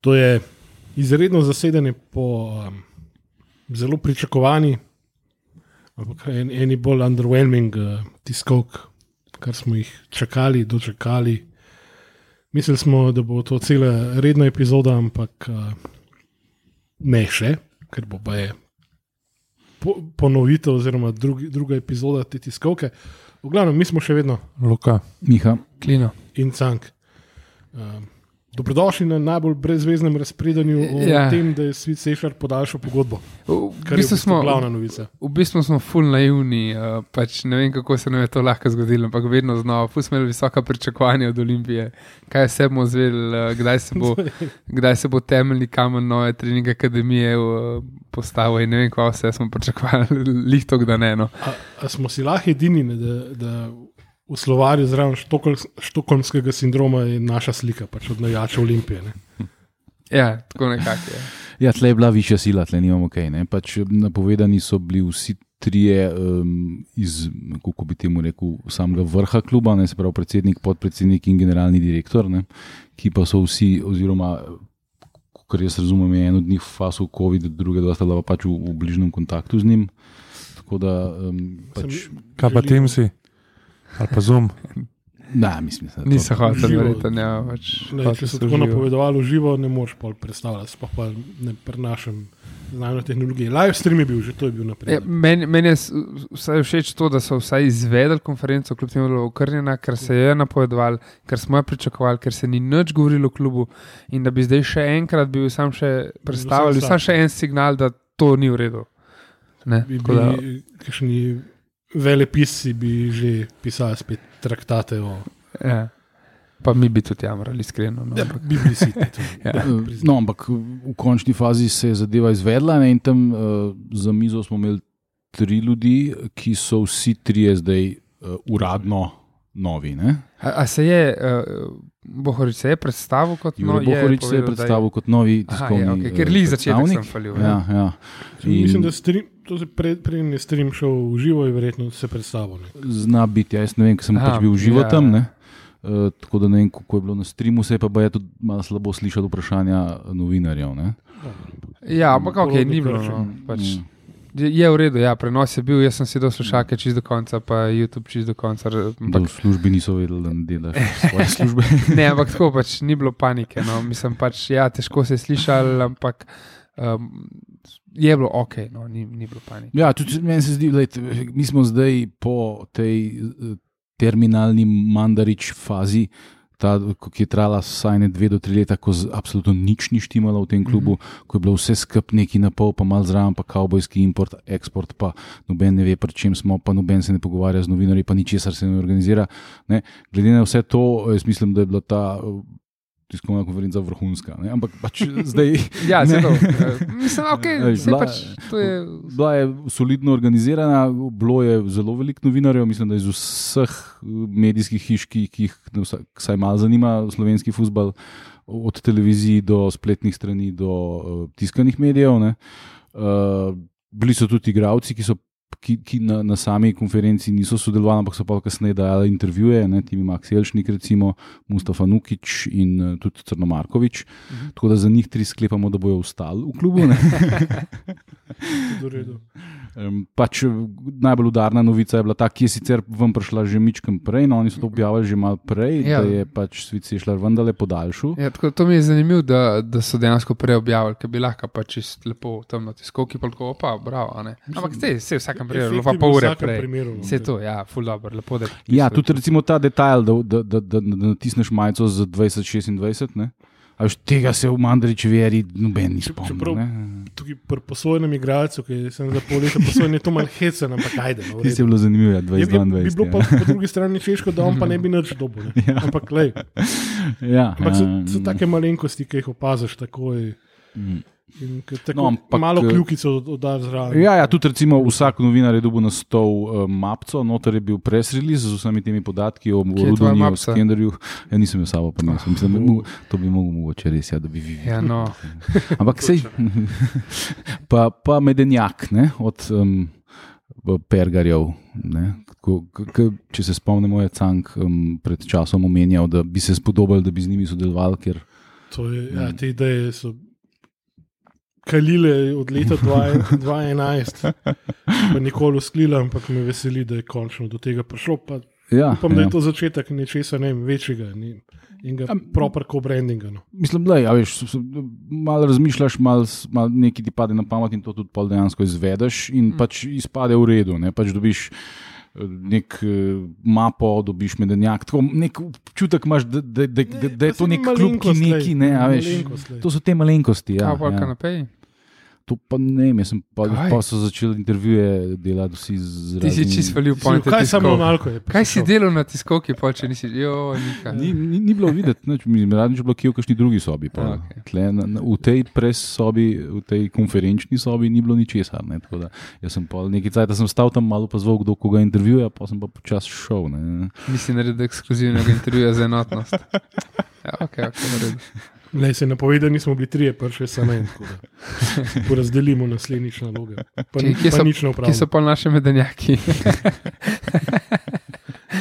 To je izredno zasedanje po um, zelo pričakovani, ampak en, eni bolj underwhelming uh, tiskovk, kar smo jih čakali, dočakali. Mislili smo, da bo to cela redna epizoda, ampak uh, ne še, ker bo pa je po, ponovitev, oziroma drugi, druga epizoda te tiskovke. V glavnem, mi smo še vedno Luka, Miha, Klino. in cank. Um, dobrodošli na najbolj brezveznem razpredanju o Ja. tem, da je Svet Sešar podaljšal pogodbo. V, Kar v, bistvu bistvu smo, glavna novica. v bistvu smo full naivni, uh, pač ne vem, kako se nam je to lahko zgodilo, ampak vedno znova. Fus smo imeli visoka pričakovanja od Olimpije, kaj vse bomo zvedeli, uh, kdaj, se bo- kdaj se bo temeljni kamen nove trening akademije uh, postavil in ne vem, kaj vse smo pričakovali, lihto, da ne. No. A, a smo si lahko edini, ne, da, da v slovarju zraven štokol, štokholmskega sindroma je naša slika, pač od najača Olimpije. Ne. Ja, tako nekako je. Ja, tle je bila višja sila, tle nimamo kaj. Okay, pač napovedani so bili vsi trije um, iz, kako bi temu rekel, samega vrha kluba, ne, se pravi predsednik, podpredsednik in generalni direktor, ne, ki pa so vsi, oziroma, kar jaz razumem, je en od njih v fasu COVID, druga dva sta bila pač v, v bližnjem kontaktu z njim. Tako da, um, pač, Kaj pa želim- tem si? Ali pa zum? ne, mislim, da Nisem hotel, verjetno. Ja, pač, Ne, če so so tako v živo, ne moreš pol predstavljati, sploh pa ne prenašam znanja tehnologije. Live stream je bil, že to je bil Ja, naprej. meni, meni je vsaj všeč to, da so vsaj izvedeli konferenco, kljub temu, da je bila okrnjena, ker se je napovedovali, ker smo jo pričakovali, ker se ni nič govorilo o klubu in da bi zdaj še enkrat bil sam še predstavili, Vsak sam še en signal, da to ni v redu. Ne, Bi, tako da, bi, kakšni velepisci bi že pisali spet traktate o ja. Pa mi bi tudi jamrali, iskreno. No, ja, ampak- bi bili sitni. tudi. Ja. No, ampak v končni fazi se je zadeva izvedla ne, in tam uh, za mizo smo imeli tri ljudi, ki so vsi trije zdaj uh, uradno novi. Ne? A, a se je, uh, Bohorič se je predstavil kot Jure no, Bohorič se je povedal, da predstavil kot novi Aha, tiskovni ja, okay, ker eh, lih začetek sem falil. Ja, ja. In Mislim, da stream, to se pred, preden je stream šel v živo, je verjetno se predstavil. ne. Zna biti, ja, jaz ne vem, ker sem Aha, pač bil živo ja. tam. Ne? Uh, tako da ne vem, kako je bilo na streamu, se je pa baje tudi malo slabo slišati vprašanja novinarjev. Ne? Ja, ampak ok, ni bilo. No, pač, Mm. je, je v redu, ja, prenos je bil, jaz sem si do slušalke čist do konca, pa YouTube čist do konca. Ampak, v službi niso vedeli, da ne delaš svoje službe. ne, ampak tako pač ni bilo panike. No. Mislim pač, ja, težko se je slišal, ampak um, je bilo ok, no, ni, ni bilo panike. Ja, tudi meni se zdi, da mi smo zdaj po tej eh, terminalni mandarič fazi. Ta, ki je trajala vsaj ne dve do tri leta, ko z, absolutno nič ni štimalo v tem klubu, mm -hmm. ko je bilo vse skupaj neki na pol, pa malo zraven, pa kavbojski import, eksport, pa noben ne ve, pri čem smo, pa noben se ne pogovarja z novinarji, pa ničesar se ne organizira. Ne. Glede na vse to, jaz mislim, da je bila ta tiskovna konferenca vrhunska. Ne. Ampak pač zdaj. Ja, zelo. eh, Mislim, ok, Ej, se bila- pač, je. Bila je solidno organizirana, bilo je zelo veliko novinarjev, mislim, da iz vseh eh, medijskih hiš, ki, ki jih vsa- vsaj malo zanima slovenski futbal, od televizij do spletnih strani do uh, tiskanih medijev. ne. Uh, bili so tudi igravci, ki so. Ki, ki na, na sami konferenci niso sodelovali, ampak so pa kasneje dajali intervjuje, ne, Timi Max Jelšnik, recimo Mustafa Nukič in uh, tudi Crnomarkovič. Mhm. Tako da za njih tri sklepamo, da bojo ostali v klubu. Um, pač, eh, najbolj udarna novica je bila ta, ki je sicer vam prišla že mičkam prej, no oni so to objavili že malo prej, Ja. da je pač svet Sešljar vendarle podaljšal. Ja, tako, to mi je zanimivo, da, da so dejansko prej objavili, ker bi lahko pač lepo tam na tiskovki, pa tako, opa, bravo. Ampak te, vse v vsakem primeru, Efekt pa pol ure prej. primeru, no. Vse to, ja, full dobro, lepo da. Ja, tudi recimo ta detajl, da, da, da, da, da natisneš majico za 2026. Ne? A veš, tega se v Mandriči veri noben ni Čeprav- spomnil. ne. Tukaj pri posvojenem igralcu, ki sem za pol leta posvojen, je to malo hecen, ampak ajde. No, je redu. bilo zanimivo, ja, Je, je, bi 2022. bilo pa po drugi strani češko, da on pa ne bi nič dobil. ne. Ja. Ampak, lej, ja, ampak so, ja, so take malenkosti, ki jih opaziš takoj. mm. In tako, No, ampak, malo eh, kljukico oddaš zraven. Ja, ja, tudi recimo vsak novinar je dobil na stol uh, mapco, noter je bil press release z vsemi temi podatki o Rudonju, o? Skenderju. Ja, nisem jo sabo prinesel, mislim, mogel, to bi mogel mogoče res, ja, da bi vi. Ja, no. Ampak sej, pa, pa medenjak ne, od um, pergarjev. Ne, ko, k, k, če se spomnimo, je Cank um, pred časom omenjal, da bi se spodobali, da bi z njimi sodelovali, ker To je, ja, te ideje so kalile od leta 2011, pa nikoli usklila, ampak me veseli, da je končno do tega prišlo. Pa Ja, upam, da ja. je to začetek nečesa ne vem, večjega ni- in ga proper co-brandinga. No. Mislim, da ja, veš, malo razmišljaš, malo malo nekaj ti pade na pamet in to tudi dejansko izvedeš, in mm. pač izpade v redu. Ne? Pač dobiš nek eh, mapo, dobiš medenjak, tako nek občutek imaš, da, da, da, da, da je to nek klub, ki neki, ne, a veš. To so te malenkosti. Ja, Kaj pa ja. kanapeji? To pa ne jaz sem pa, Kaj? pa so začeli intervjuje delati vsi z Ti si čist valil Si- pojente. Kaj samo malo je? Kaj si delal na tiskovki, pa če nisi, jo, nikaj. Ni, ni, ni bilo videti, nič, mi radni že bilo kje v kakšni drugi sobi. Ja, Ja, okej. okay. na, na, v tej pres sobi, v tej konferenčni sobi ni bilo ničesar. Ne, tako da jaz sem pol nekaj cajt, sem stal tam malo pa zval, kdo koga intervjuja, pa sem pa počasi šel. Ne. Nisi naredil ekskluzivnega intervjuja za enotnost. Ja, ok, ok, Le se napovedali, nismo bili trije, pa še samo en. Porazdelimo naslednjič naloge. Pa, ni, kje pa so- nič ne Kje so pa naši medenjaki?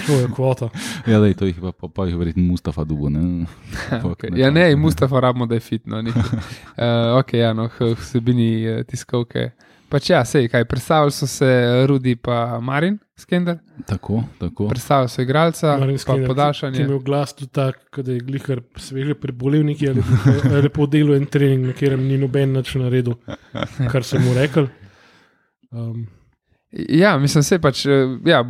To je kvota. Ja, dej, to jih pa, pa, pa jih verjetno Mustafa dubo. Ne. okay. Ja, ne, Mustafa rabimo, da je fitno. Uh, ok, ja, no, vsebini uh, tiskovke. Pač ja, sej, kaj, predstavili so se Rudi pa Marin Skender, Tako, tako. predstavili so igralca, Marin pa Skinner, Ki je podaljšanje. imel glas tudi tak, da je glihar sveže prebolel neki ali lepo delo en trening, na katerem ni noben nič naredil, kar sem mu rekel. Um, Ja, mislim, se pač, eh, ja,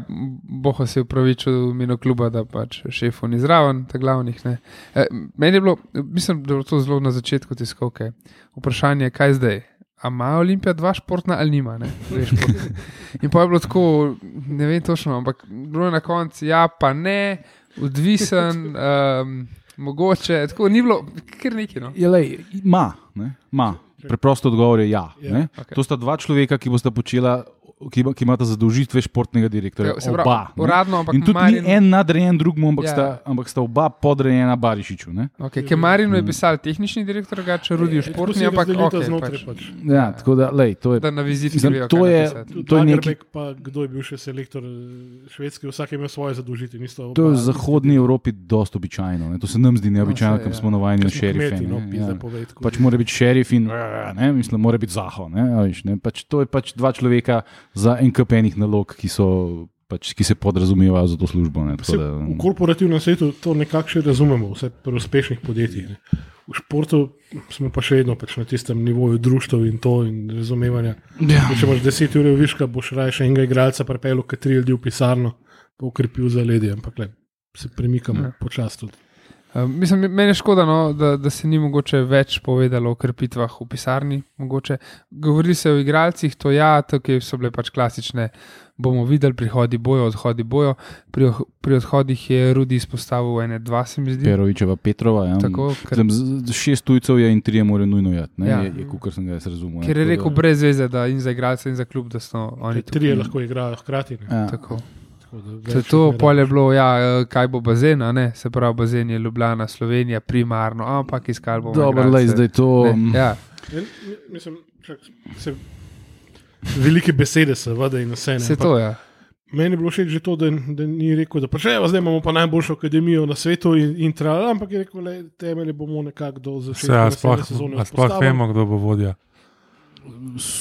boho se je upravičil imenu kluba, da pač šefov ni zraven, ta glavnih. Ne. Eh, Meni je bilo, mislim, da je bilo to zelo na začetku tiskovke. Vprašanje je, kaj zdaj. A ima Olimpija dva športna ali nima? ne, dve športni? In pa je bilo tako, ne vem točno, ampak bilo je na koncu, ja, pa ne, odvisen, um, mogoče, tako ni bilo, kar neki. No. Ja, lej, ima, ne, ima. Preprosto odgovor je ja. Ja, ne. okej. To sta dva človeka, ki bosta počela. Ki, ima- ki imata zadolžitve športnega direktorja. Ja, pravi, Oba. ne. uradno, ampak In tudi Marin- ni en nadrejen drugemu, ampak, Ja. sta, ampak sta oba podrejena Barišiču. Ne? Okay, Kemarinu je pisal tehnični direktor, drugače Rudi tako športni, si ampak okay, znotraj pač, pač. Ja, tako da, lej, to je da na vizitki Mislim, vejo, to je- napisati. To je Lagerbäck, pa kdo je bil še selektor eh, švedske, vsak je imel svoje zadolžitve. To je v zahodni Evropi dosta običajno. Ne? To se nam zdi neobičajno, saj, ker ja. smo navajeni na šerife. No, ja. Pač mora biti šerif in ne, mislim, mora biti zaho. Ne. Pač to je pač dva človeka za en kup enih nalog, ki, so, pač, ki se podrazumevajo za to službo. Ne, Se, tako da, v korporativnem svetu to nekako še razumemo, vse pri uspešnih podjetjih. Ne. V športu smo pa še vedno pač na tistem nivoju društva in to in razumevanja. ja. Če imaš 10 ur viška, boš raje še enega igralca pripeljal, ki tri ljudi v pisarno, pa ukrepil za ledje, ampak le, se premikamo Ja. ja. počasi tudi. Uh, mislim, meni je škoda, no, da, da se ni mogoče več povedalo o krepitvah v pisarni. Mogoče. Govorili se o igralcih, to ja, tukaj so bile pač klasične. Bomo videli, prihodi bojo, odhodi bojo. Pri, pri odhodih je Rudi izpostavil ene, dva, se mi zdi. Perovičeva, Petrova. Ja. Tako, ker, Mislim, z- z- Šest tujcev je in trije morajo nujno jeti. Ja. Je, je kot sem ga jaz razumel. ker je rekel da- brez veze, da in za igralce, in za klub, da so oni tukaj. Trije lahko igrajo hkrati. Ne. Ja. Tako. Da To je to, jih ne pol je rabiš. bilo, ja, eh, kaj bo bazen, a ne? se pravi, bazen je Ljubljana, Slovenija, primarno, ampak iskali bomo. Dobro, igralce. lej, zdaj to. Ne, ja, Ja, Mislim, čak, se, velike besede, seveda, in vse. ne, se to, ja. Meni je bilo všeč že to, da, da ni rekel, da evo, zdaj imamo pa najboljšo akademijo na svetu in, in trajala, ampak je rekel, da temelje bomo nekako do Se, začetka sezone sploh vemo, kdo bo vodja.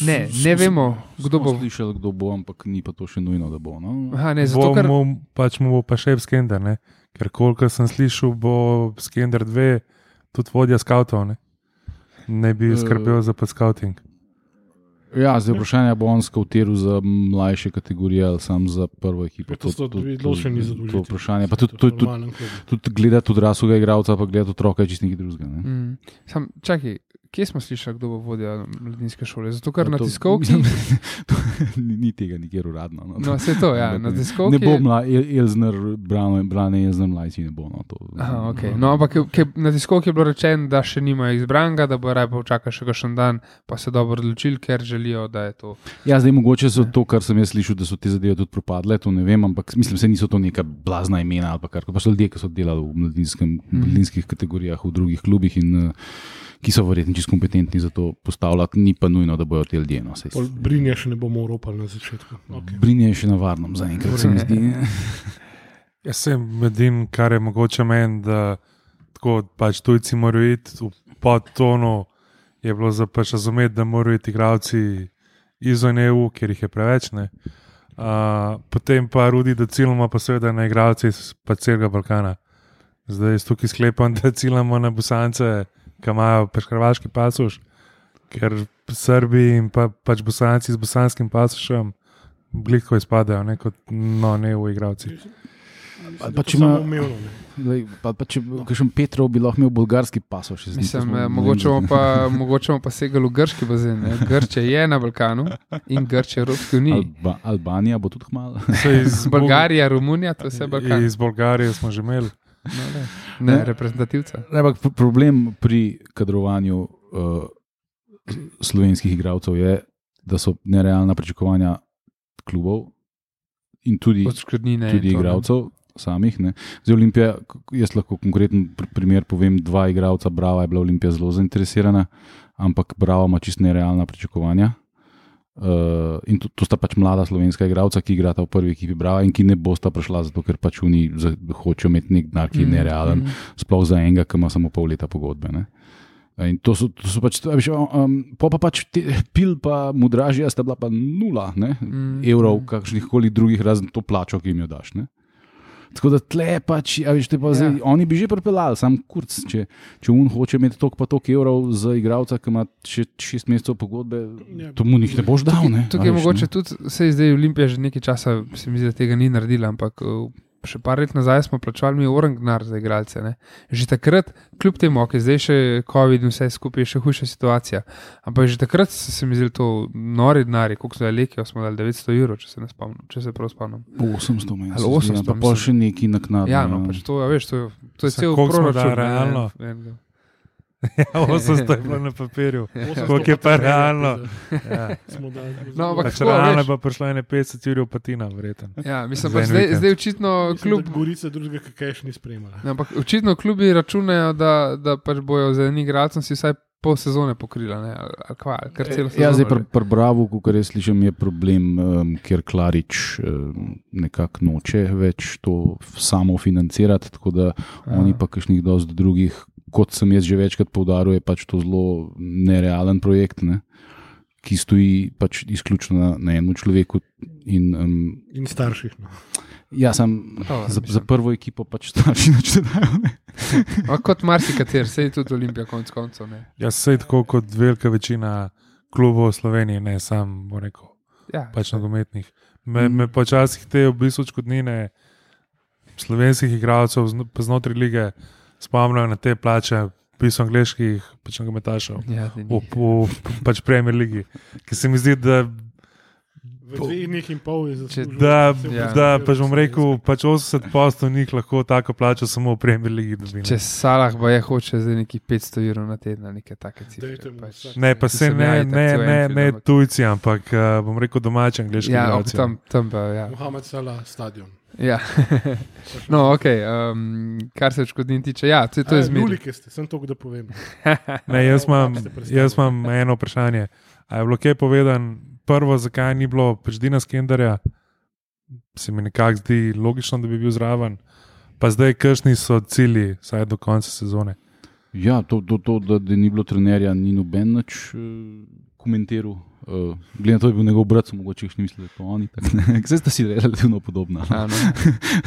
Ne, ne vemo, kdo bo. Slišal, kdo bo, ampak ni pa to še nujno, da bo. No? Aha, ne, Bo zato, ker, mu, pač mu bo pa še Skender, ne? ker kolikor sem slišal, bo Skender 2 tudi vodja skavtov. Ne, ne bi Eh. skrbel za podskauting. Ja, zdaj vprašanje bo on skautiral za mlajše kategorije ali sam za prvo ekipo. To so dve ločeni zadolžitvi. To vprašanje. Pa tudi, tudi, tudi, normalnem klubu. tudi gledati odraslega igralca, pa gledati otroka je čist nekaj drugega. Ne? mm, sam, čakaj, kje smo slišali, kdo bo vodja mladinske šole? Zato, ker Ja, na tiskovki. to ni, ni tega nikjer uradno. No. No, se to, ja, na tiskovki. Ne bo mla, El, Elzner, Brane, Elzner mlajci, ne bo. No, to, Aha, okay. No, ampak ke- ke- na tiskovki je bilo rečeno, da še nimajo izbranega, da bo raje počakal še kakšen dan, pa se dobro odločili, ker želijo, da je to. Ja, zdaj mogoče so to, kar sem jaz slišal, da so te zadeve tudi propadle, to ne vem, ampak mislim, da niso to neka blazna imena ali pa kar. Pa so ljudje, ki so delali v Mhm. mladinskih kategorijah, v drugih klubih in uh, ki so verjetno čisto kompetentni za to postavljati, ni pa nujno, da bojo te ljudje. No, Pol Brinja še ne bomo uropali na začetku. Okay. Brinje je še na varnem, zaenkrat se mi zdi. Jaz sem edin, kar je mogoče meni, da tako pač tujci morajo iti v podtonu, je bilo za pač razumeti, da morajo iti igravci izven EU, ker jih je preveč. Ne. Uh, potem pa rudi, da ciljamo pa seveda na igralce iz pa celega Balkana. Zdaj jaz tukaj sklepam, da ciljamo na Bosance, ki imajo hrvaški pasuš, ker Srbi in pa, pač Bosanci z bosanskim pasušem gliko izpadajo, ne kot no, ne v igravci. Pa, pa, če ima, lej, pa, pa če kažem Petrov, bi lahko imel bolgarski pasoš. Mislim, eh, mogoče bomo pa, mogoče pa segali v grški bazen. Ne? Grče je na Balkanu in Grče je Evropska unija. Alba, Albanija bo tudi malo. Iz Bolgarija, Romunija, to je vse Balkan. Iz Bolgarije smo že imeli. No, ne, ne, reprezentativca. Ampak pr- problem pri kadrovanju uh, slovenskih igralcev je, da so nerealna pričakovanja klubov in tudi, Odškodnine. tudi ne. igralcev samih. Ne. Zdaj, Olimpija, jaz lahko konkreten pr- primer povem, dva igralca, Brava je bila Olimpija zelo zainteresirana, ampak Brava ima čist nerealna pričakovanja. Uh, in to, to sta pač mlada slovenska igralca, ki igrata v prvi ekipi Brava in ki ne bosta prišla zato, ker pač oni hočejo imeti nek denar, ki je Mm, nerealen, mm. sploh za enega, ki ima samo pol leta pogodbe. Ne? In to so, to so pač, veš, um, po pa pač te, pil, pa mudražija sta bila pa nula ne, Mm, evrov, mm. kakšnih koli drugih, razen to plačo, ki jim jo daš. Ne. Tako da tle pač, a veš, te pa zdaj, Ja. oni bi že pripeljali, sam kurc, če, če un hoče imeti toliko pa toliko evrov za igralca, ki ima še šest mesecev pogodbe, Ja. to mu jih ne boš dal. Ne, Tukaj je a veš, mogoče ne. tudi, se je zdaj Olimpija že nekaj časa, se mi zdi, da tega ni naredila, ampak uh, še par let nazaj smo plačevali mi orangnar za igralce. Ne? Že takrat, kljub temu, ki zdaj še COVID in vse skupaj, je še hujša situacija. Ampak že takrat se, se mi zdi to nori denarji, koliko so dali lekijo, smo dali 900 evrov, če se ne spomnim, če se prav spomnim. 800 meni. Ali se zdi, 800, Pa pol mislim. še neki naknadno. Ja, no, pač to, a veš, to, je- to je Sa- cel proračun. ne, realno? enega. Ja, 800 je bilo na papirju. Koliko je pa realno? Ja. No, ampak Pač realno je pa prišlo ene 50 ur patina, verjetno. Ja, mislim, Za pa en zdaj, vikend. zdaj očitno kljub Gorica drugega, kaj še ni spremljala. Ja, Ampak očitno klubi računajo, da, da pač bojo z enim igralcem si vsaj pol sezone pokrila, ne? ali, ali kva, kar celo sezono. Ja, zdaj pri pr Bravo, kot jaz slišim, je problem, um, ker Klarič um, nekako noče več to samo financirati, tako da Aha. oni pa kakšnih dosti drugih, kot sem jaz že večkrat poudaril, je pač to zelo nerealen projekt, ne? ki stoji pač izključno na, na enem človeku. In, um, In starših. No. ja, sem To, za, mislim. za prvo ekipo pač starši nič ne dajo. Kot marsikater, sej tudi Olimpija, konc koncev. ne. Jaz se tako kot velika večina klubov v Sloveniji, ne sam, bom rekel, Ja, pač nogometnih. Me, me počasih te v bistvu odškodnine slovenskih igralcev znotraj lige spomnijo na te plače, bistvu angliških pač nogometašev. ja, V, v pač Premier Ligi, ki se mi zdi, da V dveh in pol je zaslužil. Da, Ja. da pač bom rekel, pač 80 postov njih lahko tako plača samo v Premier Ligi. dobi, ne. Če Salah pa je hoče zdaj neki 500 evrov na teden, nekaj take cifre. Pač. Ne, pa se ja, ne, ne, ne, ne tujci, ampak uh, bom rekel domači angliški. Ja, tam, tam pa, ja. Mohamed Salah stadion. Ja. no, ok, um, kar se odškodnin tiče, ja, to, to je zmerno. Nulike ste, sem to, da povem. Ne, jaz, imam, ste predstavili? jaz imam eno vprašanje. A je bilo kaj povedan, prvo, zakaj ni bilo pač Dina Skenderja? Se mi nekako zdi logično, da bi bil zraven. Pa zdaj, kakšni so cilji, vsaj do konca sezone. Ja, to, to, to da, da ni bilo trenerja, ni noben več uh, komentiral. Uh, Glede na to, da je bil njegov brat, so mogoče še mislili, da je to oni. ne. Zdaj sta si relativno podobna. A, no.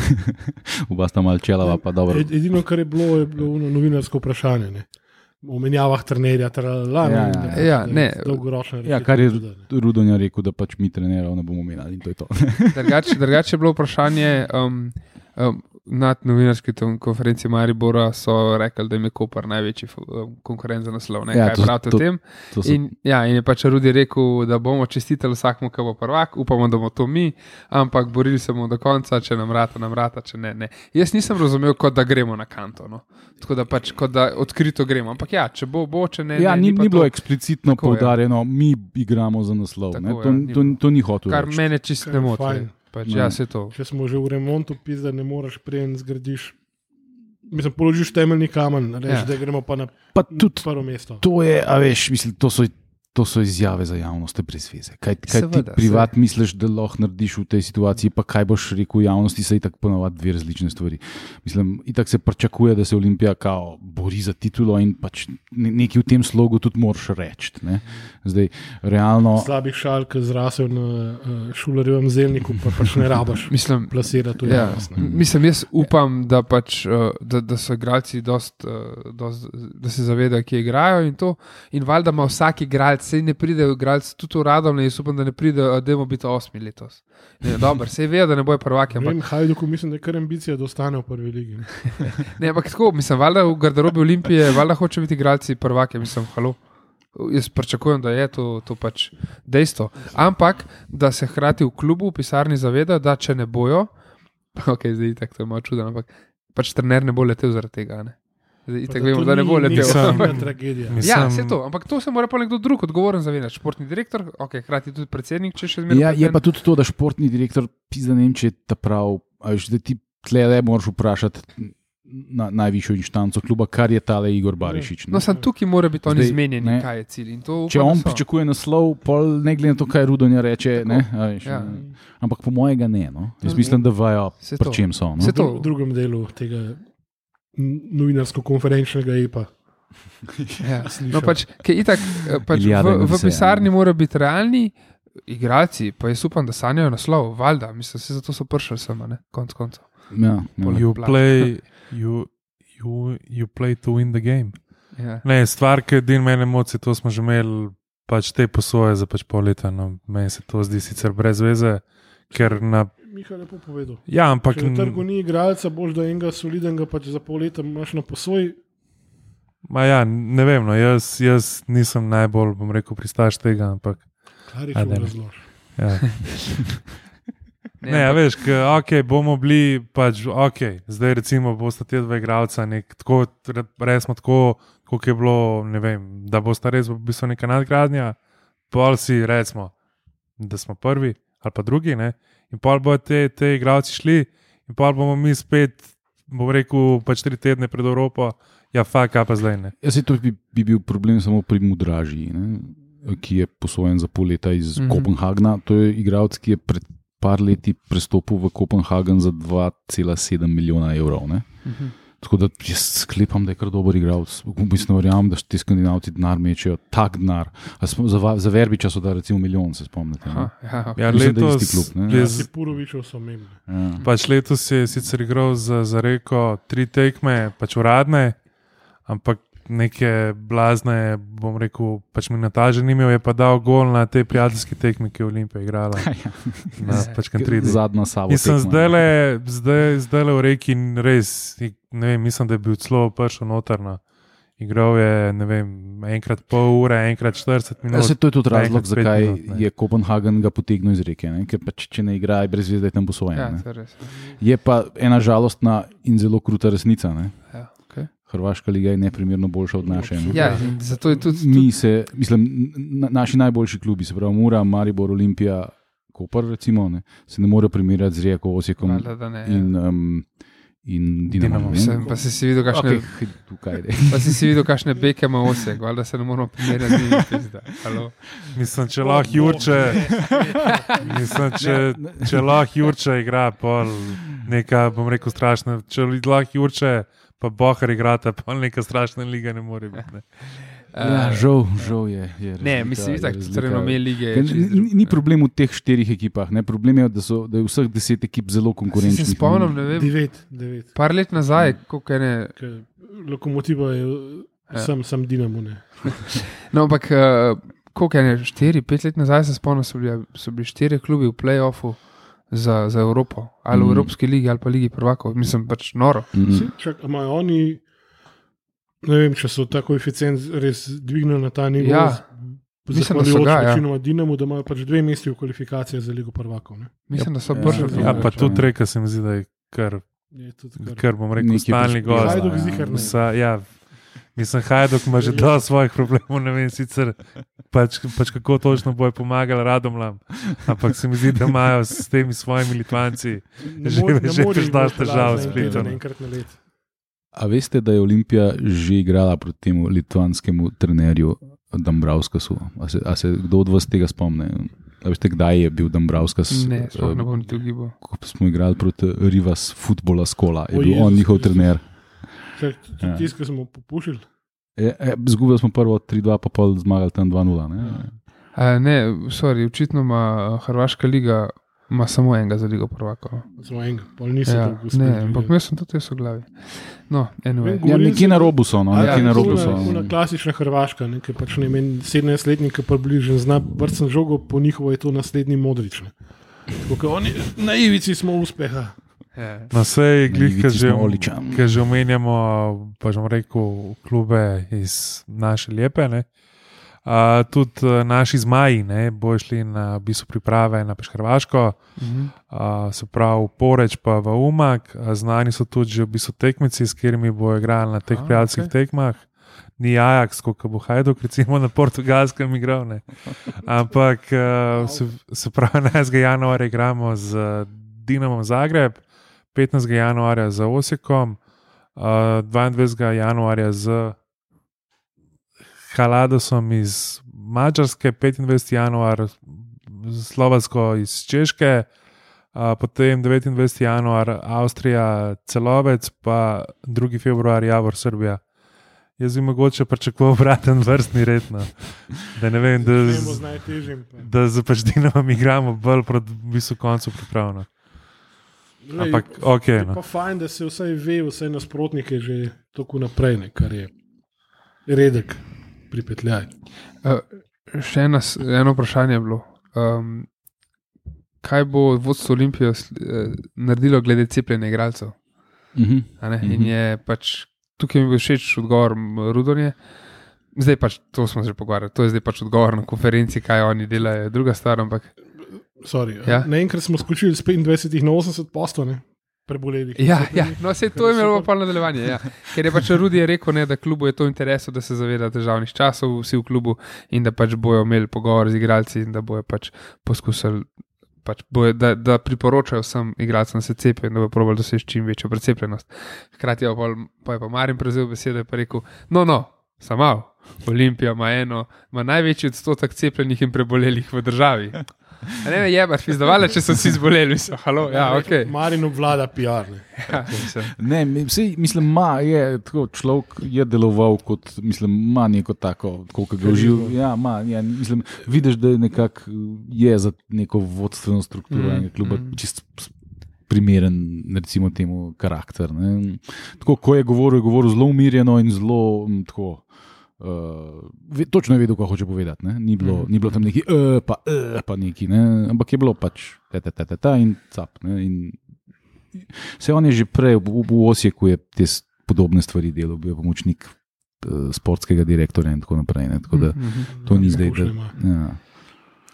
Oba sta mal čelava, pa dobro. Ed- Edino, kar je bilo, je bilo novinarsko vprašanje. Ne? O menjavah trenerja, tralala, Ja, ja, da- ja. Ja, da- ne. Dolgoročne Ja, kar je ne. Rudonja rekel, da pač mi trenerov ne bomo imeli in to je to. Drugače drugače je bilo vprašanje. Um, um, Na novinarski konferenci Maribora so rekli, da jim je Koper največji um, konkurent za naslov. Ne, Ja, kaj to- pravite to- o tem? to so, In, ja, in je pač Rudi rekel, da bomo čestitali vsakmu, ki bo prvak, upamo, da bomo to mi, ampak borili se bomo do konca, če nam vrata, nam vrata, če ne. ne. Jaz nisem razumel, kot da gremo na kanto. No. Tako da pač, kot da odkrito gremo. Ampak ja, če bo, bo, če ne. ja, ne, ni, pa ni bilo to, eksplicitno Tako, ja. poudarjeno, mi igramo za naslov. Tako, ne. ja, To, ni to, bilo. to ni hotel. kar reči. mene čist Kar ne moti. Pač, ja, se to. Če smo že v remontu, pizda ne moreš preden zgradiš. Mislim, položiš temeljni kamen, reči, ja. da gremo pa na Pa tudi prvo mesto. to je, a veš, mislim, to so to so izjave za javnost, brez veze. Kaj, kaj ti Seveda, privat misliš, da lahko narediš v tej situaciji, pa kaj boš rekel javnosti, se itak ponovadi dve različne stvari. Mislim, itak se pričakuje, da se Olimpija kao bori za titulo in pač ne- nekaj v tem slogu tudi moraš reči. ne. Zdaj, realno. Slabih šal, ki zrasel na uh, šularjevem zelniku, pa pač ne rabaš Mislim, plasirati v Ja, javnost. mislim, jaz upam, da, pač, uh, da, da so igralci, dost, uh, dost, da se zavedajo, kje igrajo. In, to. in valjda ima vsak igralec, sej ne pride igralec, tudi uradom, ne, upam, da ne pride, da bomo biti osmi letos. Ne, Dobro, sej vejo, da ne bojo prvaki, ampak, vem, Hajduku mislim, da je kar ambicija, da ostane v prvi ligi. ne. ampak tako, mislim, valjda v garderobi Olimpije, valjda hoče biti igralci prvaki, mislim, halo. Jaz pričakujem, da je to, to pač dejstvo. Ampak, da se hkrati v klubu, v pisarni zavedajo, da če ne bojo, ok, zdaj tako to je malo čudno, ampak pač trener ne bo letel zaradi tega. Ne? Zdaj, tako vemo, to da ne bo letel. neka Mislim- osebna tragedija. Mislim- Ja, vse to, ampak to se mora pa nekdo drug odgovoren zavedati. Športni direktor, ok, hkrati tudi predsednik, če še zmeraj. Ja, je pa tudi to, da športni direktor, pizda ne vem, če je ta prav. a veš, Da ti tle le moraš vprašati na najvišjo inštanco kluba, kar je tale Igor Barišič. ne. No, sem tukaj, mora biti zmenjeni, ne. kaj je cilj. in to Če on so. pričakuje naslov, pol ne glede na to, kaj Rudonja reče. Ne, a veš, ja. Ampak po mojega ne. No. Jaz Ja. mislim, da vajo, pri to. čem so. No. V to. v drugem delu tega novinarsko-konferenčnega EPA. Ja. slišal. No, pač, ker itak, eh, pač v, v vse, pisarni ne. mora biti realni, igralci, pa jaz upam, da sanjajo naslov, valjda, mislim, se zato so prišli sem, ne, konc koncev. Ja, ja. You play, you, you, you play to win the game. Ja. Ne, stvar, ki je meni emocije, to smo že imeli pač te posoje za pač pol leta. No. Meni se to zdi sicer brez veze, ker na. Miha je lepo povedal. Ja, ampak. Če na trgu ni igralca, boš da enega solidnega, pač za pol leta imaš na posoj. Ma ja, ne vem, no, jaz, jaz nisem najbolj, bom rekel, pristaš tega, ampak. Kar je A, šlo ne, ne. razlož. Ja. Ne, Ne, ja, ampak- veš, ka, okay, bomo bili, pač, okay, zdaj recimo bosta te dva igralca, nek, tako, re- resmo tako, kot je bilo, ne vem, da bosta res v bistvu neka nadgradnja, pol si recimo, da smo prvi ali pa drugi, ne? In pol bodo te, te igralci šli, in pol bomo mi spet, bom rekel, pač tri tedne pred Evropo, ja, fak, kaj pa zdaj ne. Jaz se to bi, bi bil problem samo pri Mudraži, ne, ki je posojen za pol leta iz mm -hmm. Kopenhagna. To je igralec, ki je pred par leti prestopil v Kopenhagen za 2,7 milijona evrov. Ne. Mhm. Tako da jaz sklepam, da je kar dober igralec. V bistvu verjamem, da ti skandinavci denar mečejo, tak denar. Za, za Verbiča so da recimo milijon, se spomnite. Aha, ja, okay. Ja, Mislim, letos, klub, ne? je Ja, Purovičev so omembe. Ja. Pač letos je sicer igral za, za reko tri tekme, pač uradne, ampak neke blazne, bom rekel, pač minutaže ni imel, je pa dal gol na te prijateljske tekme, ki je Olimpija igrala. Na pač kantridi. Zadnja sabo. In sem zdaj le, zdaj, zdaj le v reki in res, ne vem, mislim, da je bil celo prišel notrno. Igral je, ne vem, enkrat pol ure, enkrat 40 Ja, minut. se to je tudi razlog, zakaj minut, je Kopenhagen ga potegnil iz reke. Ne? Ker pač, če ne igra, je brez veze, da je tam posojen. ja, je res. Je pa ena žalostna in zelo kruta resnica. Ne? Ja. Hrvaška liga je neprimerno boljša od naše. Ne? ja, zato je tudi. Mi se, mislim, na, naši najboljši klubi, se pravi Mura, Maribor, Olimpija, Koper, recimo, ne, se ne more primerjati z Rijeko, Osijekom da ne, ja. in, um, in Dinamo. Dinamo. pa si si videl, kakšne, okay. tukaj pa si si videl, kakšne beke ima osek, valjda se ne moramo primerjati z. Halo. Mislim, če lahko Jurče, mislim, če, če lahko Jurče igra, pol neka, bom rekel, strašna. Če lahko Jurče, pa Bohar igrata, pol neka strašna liga ne more biti. Ne. Ja, Eh, žal, žal je. je Ne, razlika- mislim, je da lige. je čisto Ni, drug, ni ne. problem v teh štirih ekipah, ne? problem je, da, so, da je vseh deset ekip zelo konkurenčnih. se spomnim, ne vem, Devet, devet. par let nazaj, koliko je ne. Lokomotiva je Ja. sam, sam Dinamo. Ne. No, ampak uh, koliko je ne, štiri, pet let nazaj se spomnim, so bili, so bili štiri klubi v playoffu za, za Evropo, ali v Mhm. Evropski ligi, ali pa Ligi prvakov. Mislim, pač noro. Mhm. Saj, Čak, a imajo oni, ne vem, če so ta koeficient res dvignili na ta nivo. Ja, mislim, da so ga, ja. večinoma Dinamo, da imajo pač dve mesti v kvalifikacijah za Ligo prvakov. Ne. Mislim, da so Ja, brže. ja, Ja, pa Ja. tudi reka se mi zdi, da je kar, Je tudi kar- kar bom rekel, stalni prispeva, gost. Hajduk ja. zihar ja, mislim, Hajduk ima že dovolj svojih problemov, ne vem sicer, pač, pač kako točno bojo pomagali radomlam. Ampak se mi zdi, da imajo s temi svojimi Litvanci. Ne že- ne že težavo lažna s Splitom. A veste, da je Olimpija že igrala proti temu litvanskemu trenerju Dambravskas. A se, a se kdo od vas tega spomne? A veste, kdaj je bil Dambravskas? Ne, sploh ne bom niti ugibal. Ko smo igrali proti Rivas Footballa Skola, je O, bil on Jezus njihov Kristus. trener. Čak, Ja. ja. Tisti, ki smo popušili. E, e, Zgubili smo prvo 3-2, pa pol zmagali tam 2-0. Ne? A, ne, sorry, očitno ima Hrvaška liga ima samo enega za ligo prvakov. Samo enega, pol nisem Ja, dolgo ne, ampak jaz sem tudi v glavi. No, anyway. Ja, nekje na robu so, no, Ja, na robu so. ona klasična Hrvaška, nekaj pač ne meni 17-letnik, ki pa bližje zna brcen žogo, po njihovo je to naslednji modrič. ne. Tako kot oni, na ivici smo uspeha. Ja. Na Ivici ki že, ki že omenjamo, pa že bom rekel, klube iz naše lepe. Ne? Uh, tudi uh, naši zmaji ne, bojo šli na v bistvu priprave na Peš Hrvaško, Mhm. uh, se pravi Poreč pa v Umak. Uh, znani so tudi že v bistvu tekmeci, s katerimi bojo igrali na teh A, prijateljskih okej. tekmah. Ni Ajax, kot bo Hajduk, recimo na portugalskem igral. Ne. Ampak uh, se, se pravi, 11. januarja igramo z uh, Dinamom Zagreb, 15. januarja z Osijekom, uh, 22. januarja z Haladosom iz Mačarske, 25. januar z Slovaško iz Češke, uh, potem 29. januar Avstrija, Celovec, pa 2. februar Javor Srbija. Jaz bi mogoče pričakoval obraten vrstni red. No. Da ne vem, da, Ne bo z- najtežjim. da z Paždinom igramo bolj proti visu koncu pripravljeno. Glej, Ampak, ok, Je no. pa fajn, da se vsaj ve, vse nasprotnike že tako naprej, ne, kar je redek pripetljaj. Uh, še ena, eno vprašanje je bilo. Um, kaj bo vodstvo Olimpije uh, naredilo glede cepljenja igralcev? Mhm. a ne? Mhm. In je pač tukaj mi bil všeč odgovor Rudonje. Zdaj pač to smo že pogovarjali, to je zdaj pač odgovor na konferenci, kaj oni delajo, druga stvar, ampak Sorry, Ja. Naenkrat smo skočili z 25 na 80 postov, ne, prebolelih. Ja, ja. no, vse to je imelo pa nadaljevanje. Ja. Ker je pač Rudi je rekel, ne, da klubu je to interesu, da se zaveda težavnih časov, vsi v klubu in da pač bojo imeli pogovor z igralci in da bojo pač poskusili. Pač bojo, da, da priporočajo vsem igralcem, da se cepijo in da bo probal doseči čim večjo precepljenost. Hkrati je pa, pa, je pa Marin prevzel besedo in rekel: No, no, samo Olimpija ima eno, ima največji odstotek cepljenih in prebolelih v državi. Ne, ne, je pač pizdovala, če so vsi zboleli, so halo, ja, ok. Marin obvlada PR. Ne. Ja. Ne, sej, mislim, ma, je, tako, človek je deloval kot, mislim, ima neko tako, kot ga uživa. Ja, ma, ja, mislim, vidiš, da je nekako je za neko vodstveno strukturo Mm, mm, kluba mm. čist primeren, recimo temu, karakter. Ne. Tako, ko je govoril, je govoril zelo umirjeno in zelo mm, tako. Uh, ve, točno je vedel, kaj hoče povedati. Ne? Ni, bilo, mm. ni bilo tam neki, uh, pa, uh, pa neki, ne? ampak je bilo pač ta, ta, ta, ta, ta in cap. Ne? In Se on je že prej v, v Osijeku je te podobne stvari delal, bil je pomočnik uh, sportskega direktorja in tako naprej. Ne, tako da, Mhm. to ni zdaj. Da, ja.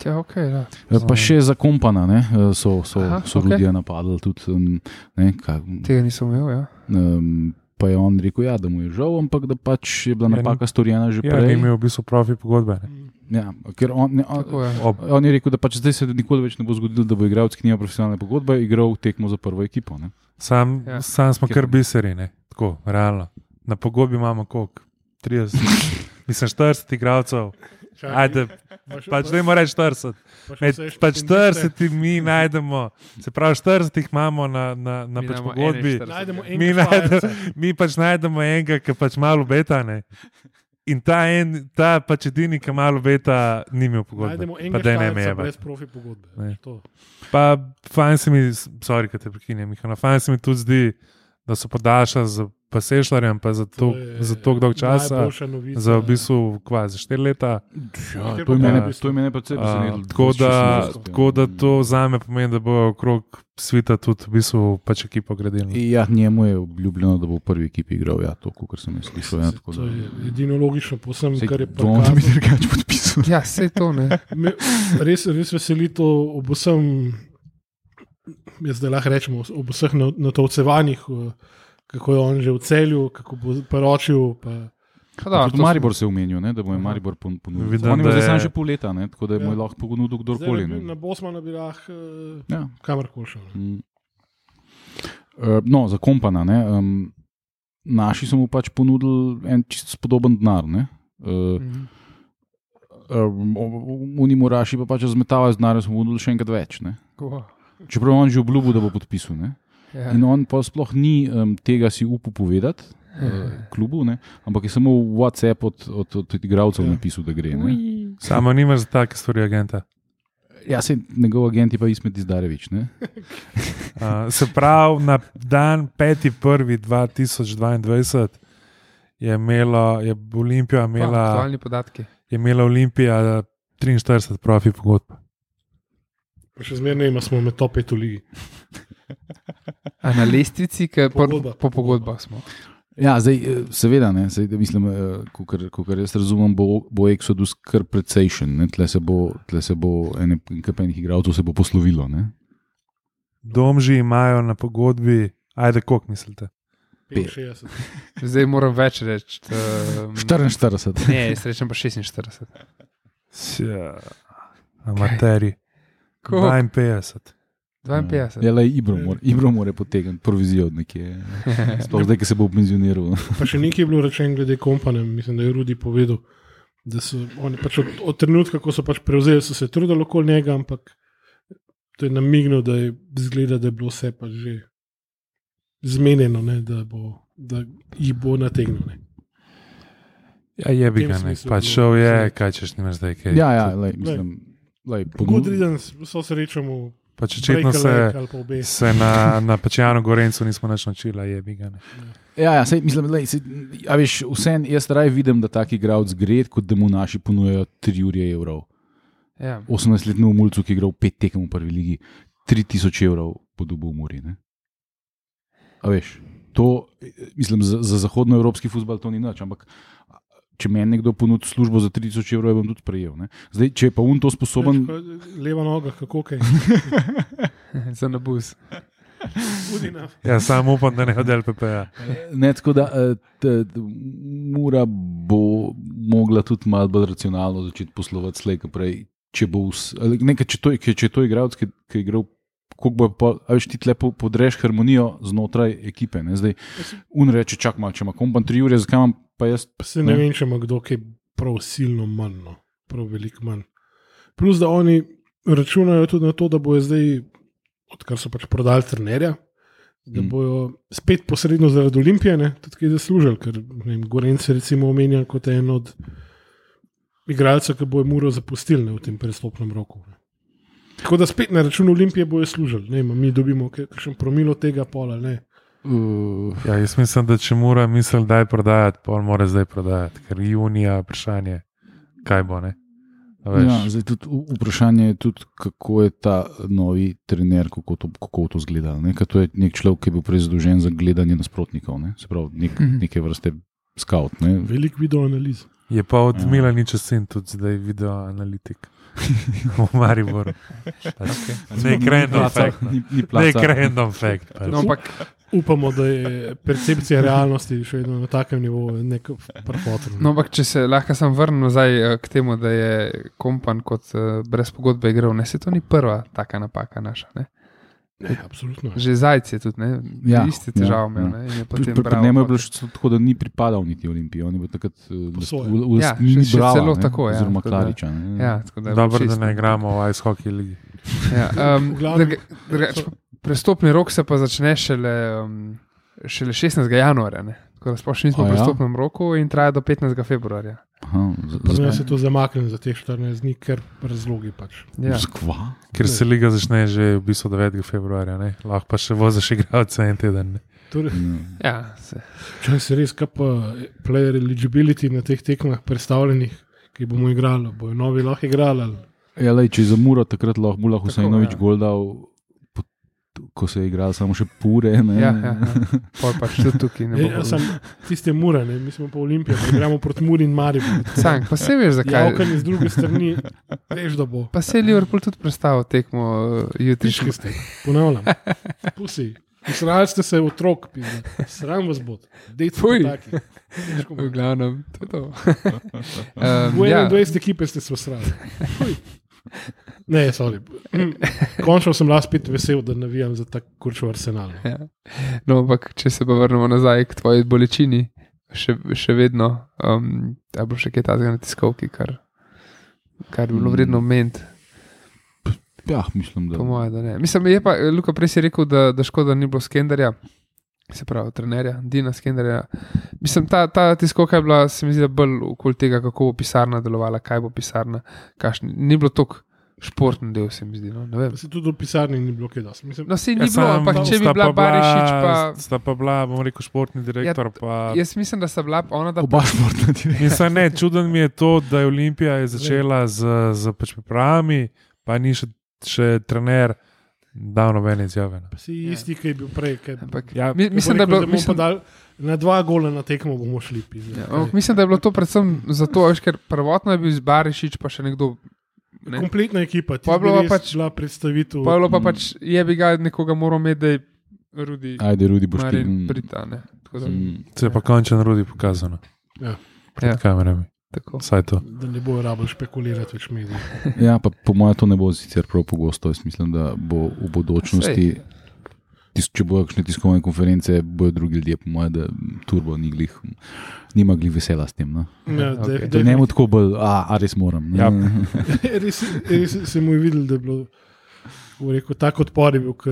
Ja, okay, ja. Eh, Pa še za kompana ne, eh, so, so, Aha, so okej. ljudje napadli. Tudi, um, ne, kaj, Tega nisem imel. Ja. um, pa je on rekel, ja, da mu je žal, ampak da pač je bila Ja, napaka storjena že Ja, prej. ni imel v bistvu profi pogodbe. Ne. Ja, ker on, ne, on, je. On je rekel, da pač zdaj se nikoli več ne bo zgodilo, da bo igralec, ki nima profesionalne pogodbe, igral tekmo za prvo ekipo. Ne. sam, Ja. ja. sam smo Ker- kar biseri, ne. tako, realno. Na pogodbi imamo koliko? 30, mislim 40 igralcev. Ajde, pač ne more reči 40. pa še Med pač štipendiste. 40 mi najdemo, se pravi 40 jih imamo na, na, na Mi pač pogodbi. 41. Najdemo Mi najdemo, mi pač najdemo enega, ki pač malo beta. Ne. In ta, en, ta pač edini, ki malo beta, ni imel pogodbe. Najdemo Pa enega da ne me štajerca je. brez profi pogodbe. Pa fajn se mi, sorry, da te prekinjam, Mihajlo, fajn se mi tudi zdi, da so podaljšali z pasešljarjem, pa za to, je za to dolg časa, novica. za v bistvu kvazi 4 leta. Ja, to, je pa ne, to je mene predvsem Uh, presenetilo. tako, da, tako da to za me pomeni, da bo okrog svita tudi v bistvu pač ekipo gradili. Ja, njemu je obljubljeno, da bo v prvi ekipi igral, ja, to, kar sem jaz slišal. Ja, tako To je edino logično, posem, Saj, kar je to on bi drugače podpisal. Ja, vse to ne. Me res, res veseli to ob vsem, jaz zdaj lahko rečem, ob vseh na- natovcevanjih, kako je on že v celju, kako bo poročil. Pa, Pa Da, Tudi Maribor se je omenil, ne, da bo je. Maribor pon- ponudil. Vidim, On je da zdaj je- samo še pol leta, ne, tako da je mu je Ja. lahko ponudil kdorkoli. Zdaj, ne. na Bosmana bi lahko eh, Ja. kamorkoli šel. Mm. Uh, no, za kompana. Ne, um, naši so mu pač ponudili en čist podoben denar. Ne. Uh, Mhm. Um, Oni moraši pa pač zmetavajo z denarjem, smo ponudili še enkrat več. Ne? Ko, Čeprav on že obljubil, da bo podpisal. Ne? ja. In on pa sploh ni um, tega si upal povedati. Uh, klubu, ne? ampak je samo v WhatsApp od, od, od, od igralcev Ja. napisal, da gre. Ne? Samo nimaš za take stvari agenta. Ja, se njegov agent je pa Ismet Izdarevič. Ne? Uh, se pravi, na dan 5.1.2022 je imela, je Olimpija imela, aktualni podatki. je imela Olimpija 43 profi pogodb. Pa še zmeraj ne smo med top 5 v ligi. A na lestvici, ki po, Pogodba. po pogodbah smo. Ja, zdaj, eh, seveda, ne, zdaj, da mislim, kot jaz razumem, bo, bo Exodus kar precejšen. ne. Tle se bo, tle se bo ene kapenih igralcev se bo poslovilo. Ne? Domži imajo na pogodbi, ajde, koliko mislite? 65. Zdaj moram več reči. Um, 44. ne, jaz rečem pa 46. Sja, amateri. Koliko? 52. 52. Ja, le Ibro mora, Ibro mora potegniti provizijo od nekje. Sploh zdaj, ki se bo penzioniral. Pa še nekaj je bilo rečeno glede kompane, mislim, da je Rudi povedal. Da so oni pač od, od trenutka, ko so pač prevzeli, so se trudili okoli njega, ampak to je namignil, da je zgleda, da je bilo vse pač že zmenjeno, ne, da, bo, da jih bo nategnil. Ne. Ja, je bi ga ne. Pač šel je, kaj češ nimaš zdaj, kaj. Ja, ja, lej, mislim. Lej, Good riddance, vso srečamo, Pač očitno se, ali pa obe. se na, na Pečjanu Gorencu nismo več naučili, je bi ga ne. Ja, ja sej, mislim, lej, sej, a veš, vsem jaz raje vidim, da taki igralec gre, kot da mu naši ponujajo 3 ure evrov. Ja. 18-letnemu mulcu, ki je igral 5 tekem v prvi ligi, 3000 evrov po dobu v Muri. Ne? A veš, to, mislim, za, za zahodnoevropski futbol to ni nič, ampak če meni nekdo ponudi službo za 3000 evrov, bom tudi prejel. Ne? Zdaj, če je pa un to sposoben. Leva noga, kako kaj. Za. Udina. Ja, samo upam, da ne odel PPA. Ne, tako da eh, t, t, Mura bo mogla tudi malo bolj racionalno začeti poslovati slej, prej. Če, bo vs, ali nekaj, če, to, je- če je to igralec, ki, ki je igral, kako bo pa, a veš, ti lepo podreš harmonijo znotraj ekipe. Ne? Zdaj, un reče, čak malo, če ima kompan tri ure, zakaj imam pa jaz. Pa se ne, Ne. vem, če ima kdo kaj prav silno manj, no. prav veliko manj. Plus, da oni računajo tudi na to, da bojo zdaj, odkar so pač prodali trenerja, da Mm. bojo spet posredno zaradi Olimpije, ne, tudi kaj zaslužili, ker vem, Gorence recimo omenja kot en od igralcev, ki bojo Muro zapustili ne, v tem prestopnem roku. Ne. Tako da spet na račun Olimpije bojo služili, ne, mi dobimo kakšen promilo tega pola. Ne. Uh, Ja, jaz mislim, da če mora misel, da je prodajati, pol mora zdaj prodajati, ker junija vprašanje, kaj bo. Ne? Ja, zdaj tudi vprašanje je tudi, kako je ta novi trener, kako to, kako to zgleda. Ne? Ker to je nek človek, ki je bil prej zadolžen za gledanje nasprotnikov, ne? se pravi nek, Mhm. neke vrste scout. Ne? Veliko video analiz. Je pa od Ja. Mila nič sin, tudi zdaj video analitik. v Mariboru. Nek random fact. Nek random fact. No, ampak upamo, da je percepcija realnosti še vedno na takem nivoju, nek prepotren. No, ampak če se lahko sam vrnem nazaj eh, k temu, da je kompan kot uh, brez pogodbe igral, ne se to ni prva taka napaka naša. Ne? Ne, absolutno. Že zajec je tudi, ne? Ja, iste težave ja, imel. ja. ne, in je Pri, potem pri, njemu je pa- bilo še tako, da ni pripadal niti Olimpiji. On je bil takrat v, Ja, Brava, celo ne, tako, ja, oziroma Klariča. Ne. Ja, tako da Dobro, bil da čist, ne igramo v Ice Hockey ligi. Ja, um, druga, drugač, prestopni rok se pa začne šele, um, šele 16. januarja. Ne? Tako da sploh še nismo v ja? prestopnem roku in traja do 15. februarja. Aha, z- Za me z- se to zamakne za teh 14 dni, ker razlogi pač. Ja. Skva? Ker se liga začne že v bistvu 9. februarja, ne? lahko pa še voziš igralce en teden. Ne? Torej, Ja. Ja, se, če se res, kaj pa player eligibility na teh tekmah predstavljenih, ki bomo igrali, bojo novi lahko igrali. ali- Ja, lej, če je za Muro takrat lahko Mula Husajnovič ja. gol dal, ko se je igral samo še pure. Ne, ja, ja, ja. Pol pač tudi tukaj ne E, sem tiste mure, ne? mi smo pa Olimpija, pa igramo proti Muri in Mariju. Sank, pa se veš, zakaj. Javkanje z druge strani, veš, da bo. Pa se je Liverpool tudi predstavil tekmo uh, jutrišnjo. Tiški ste, ponavljam. Pusi. Srali ste se otrok, pizda. sram vas bo. Dejte Fuj. taki. Težko V glavnem, to je to. um, V ja, 21 ekipe ste se srali. Ne, sorry. Končno sem lahko spet vesel, da navijam za tako kurčo arsenal. ja. no, ampak če se pa vrnemo nazaj k tvoji bolečini, še, še vedno, um, da bo še kaj takega na tiskovki, kar kar bi bilo vredno omeniti. Ja, mislim, da Po mojem, da ne. Mislim, je pa, Luka, prej si rekel, da, da škoda ni bilo skenderja, se pravi, trenerja, Dina skenderja. Mislim, ta, ta tiskovka je bila, se mi zdi, bolj okoli tega, kako bo pisarna delovala, kaj bo pisarna, kakšni. Ni bilo tako športni del, se mi zdi. No, se tudi v pisarni ni bilo kaj dosti. Mislim, No, se ni Ja, bilo, ampak če bi bila Barišič, pa. Sta pa bila, bom rekel, športni direktor. pa, Jaz mislim, da sta bila ona, da oba športna direktorja. Mislim, ne, čuden mi je to, da je Olimpija je začela z, z pač pripravami, pa ni še, še trener dal nobene izjave. ne. si isti, ki je bil prej. Kaj, Ampak, Ja, mi, mislim, da je bilo. Mislim, pa dali na dva gola na tekmo bomo šli. pizda. ja, ampak mislim, da je bilo to predvsem zato, veš, ker prvotno je bil z Barišič, pa še nekdo. Ne? Kompletna ekipa, ti Pa je pa pač bila predstavitev. Pa je bilo pa Mm. pač, je bi ga nekoga moral imeti, da je rudi. Ajde, Rudi, boš ti. Marin Brita, ne. Tako da, Mm. Se je pa končen rodi pokazano. Ja. Pred Ja. kamerami. Tako. Da ne bojo rabili špekulirati več mediji. Ja, pa po mojem to ne bo sicer prav pogosto. Jaz mislim, da bo v bodočnosti, tis, če bojo kakšne tiskovne konference, bojo drugi ljudje, po mojem, da turbo ni glih, nima glih vesela s tem. No. Ja, Ok. de- Da de- ne mu tako bolj, a, a res moram. Ja. res, res se mu je videl, da je bilo. bo Rekel, tako odpor je bil, da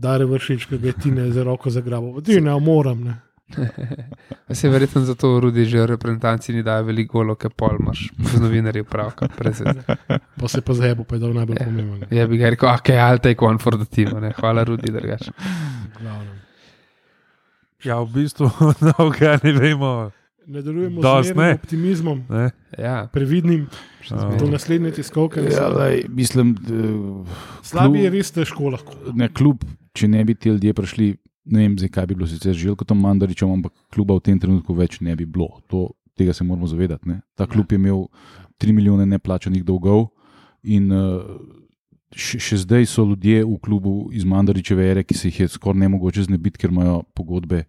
Dare vršič, ki ga je Tine za roko zagrabil. Ti ne, moram. Ne. Se je verjetno zato rudi že v reprezentanci ni dajo veliko golo, ker pol imaš z novinarji pravka. Pa se pa zebo, pa je dal najbolj Ja. pomemben. Ja, bi ga rekel, ok, I'll take one for the team, ne. hvala rudi, drugače. Glavno. Ja, v bistvu, da ne vemo. Nadaljujemo Dost z ne. optimizmom, Ne? Ja, previdnim, do naslednje tiskovke. Ja, lej, mislim, da, Slabi je klub- res težko lahko. ne, kljub, če ne bi ti ljudje prišli, ne vem, zdaj, kaj bi bilo sicer želko tam Mandaričem, ampak kluba v tem trenutku več ne bi bilo. To, tega se moramo zavedati. Ne? Ta klub je imel 3 milijone neplačanih dolgov in uh, še, še zdaj so ljudje v klubu iz Mandaričeve ere, ki se jih je skoraj ne mogoče znebiti, ker imajo pogodbe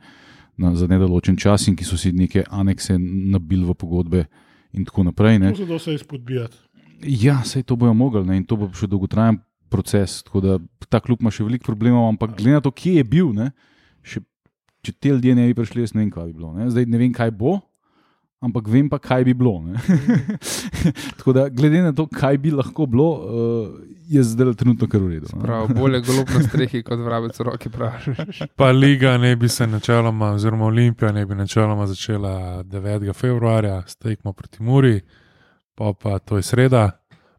na, za nedoločen čas in ki so si neke anekse nabili v pogodbe in tako naprej. Ne? To se da vse izpodbijati. Ja, sej to bojo mogli ne? in to bo še dolgotrajen proces. Tako da ta klub ima še veliko problemov, ampak glede na to, kje je bil, ne? Še, če te ljudje ne bi prišli, jaz ne vem, kaj bi bilo. Ne? Zdaj ne vem, kaj bo. Ampak vem pa, kaj bi bilo. ne. Tako da, glede na to, kaj bi lahko bilo, uh, je zdaj trenutno kar v redu. prav, bolje golob na strehi kot vrabec v roki, praviš. Pa liga ne bi se načeloma, oziroma Olimpija ne bi načeloma začela 9. februarja s tekmo proti Muri, pa, pa to je sreda,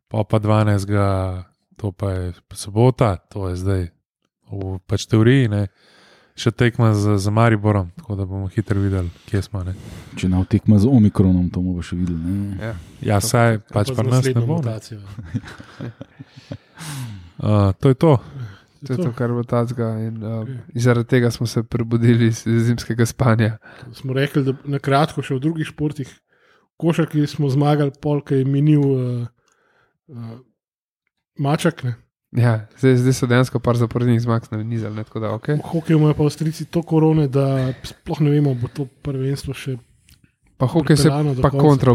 pa pa 12. to pa je sobota, to je zdaj v pač teoriji, ne. še tekma z, z Mariborom, tako da bomo hitro videli, kje smo. Ne. Če nav tekma z omikronom, to bomo še videli. Ne? Ja. Ja, saj pač z pa nas ne bo. Ne. Uh, to je to. To je to, kar bo tacga. In, uh, in zaradi tega smo se prebudili iz zimskega spanja. Smo rekli, da na kratko še v drugih športih, košarki smo zmagali, polk je minil uh, uh, mačak. Ne. Ja, zdaj, zdaj so dejansko par zaporednih zmag na nizal, ne da ok. V hokeju imajo pa Avstrijci to korone, da sploh ne vemo, bo to prvenstvo še. Pa hokej se do pa kontra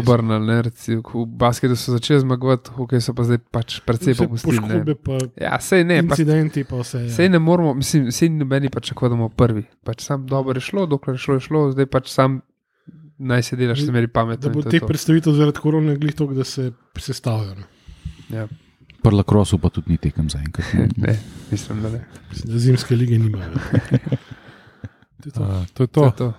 recimo, v basketu so začeli zmagovati, hokej so pa zdaj pač precej Vse popustili. pa Ja, sej ne, pa incidenti, pa vse. Sej Ja. ne moramo, mislim, sej nobeni pričakovati, da bomo prvi. Pač sam dobro je šlo, dokler je šlo, je šlo, zdaj pač sam naj se delaš, se meri pametno. Da bo je to. predstavitev zaradi korone glih to, da se sestavljajo. ne. Ja, Pri Lakrosu pa tudi ni tekem zaenkrat. ne. ne, mislim, da ne. Da zimske lige nimajo. To je to. Uh, to, je To to. je to.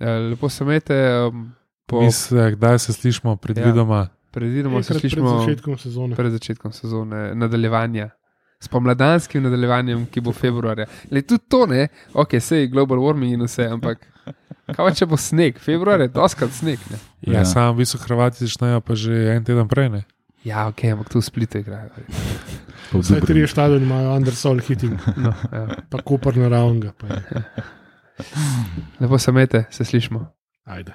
Ja, lepo se imejte, um, po Mi se, kdaj se slišimo, predvidoma. predvidoma se Enkrat pred slišimo začetkom sezone. pred začetkom sezone, nadaljevanja. S pomladanskim nadaljevanjem, ki bo februarja. Le tudi to ne, ok, sej global warming in vse, ampak kaj če bo sneg, februar je doskrat sneg. Ne? Ja, Ja. ja. Sam v bistvu Hrvati začnejo pa že en teden prej. Ne? Ja, ok, ampak tu v splitu igrajo. Pa v Vsaj Dubrovniku. tri stadioni imajo undersol hitting, No, ja. pa kopr naravnega. Lepo se imejte, se slišmo. Ajde.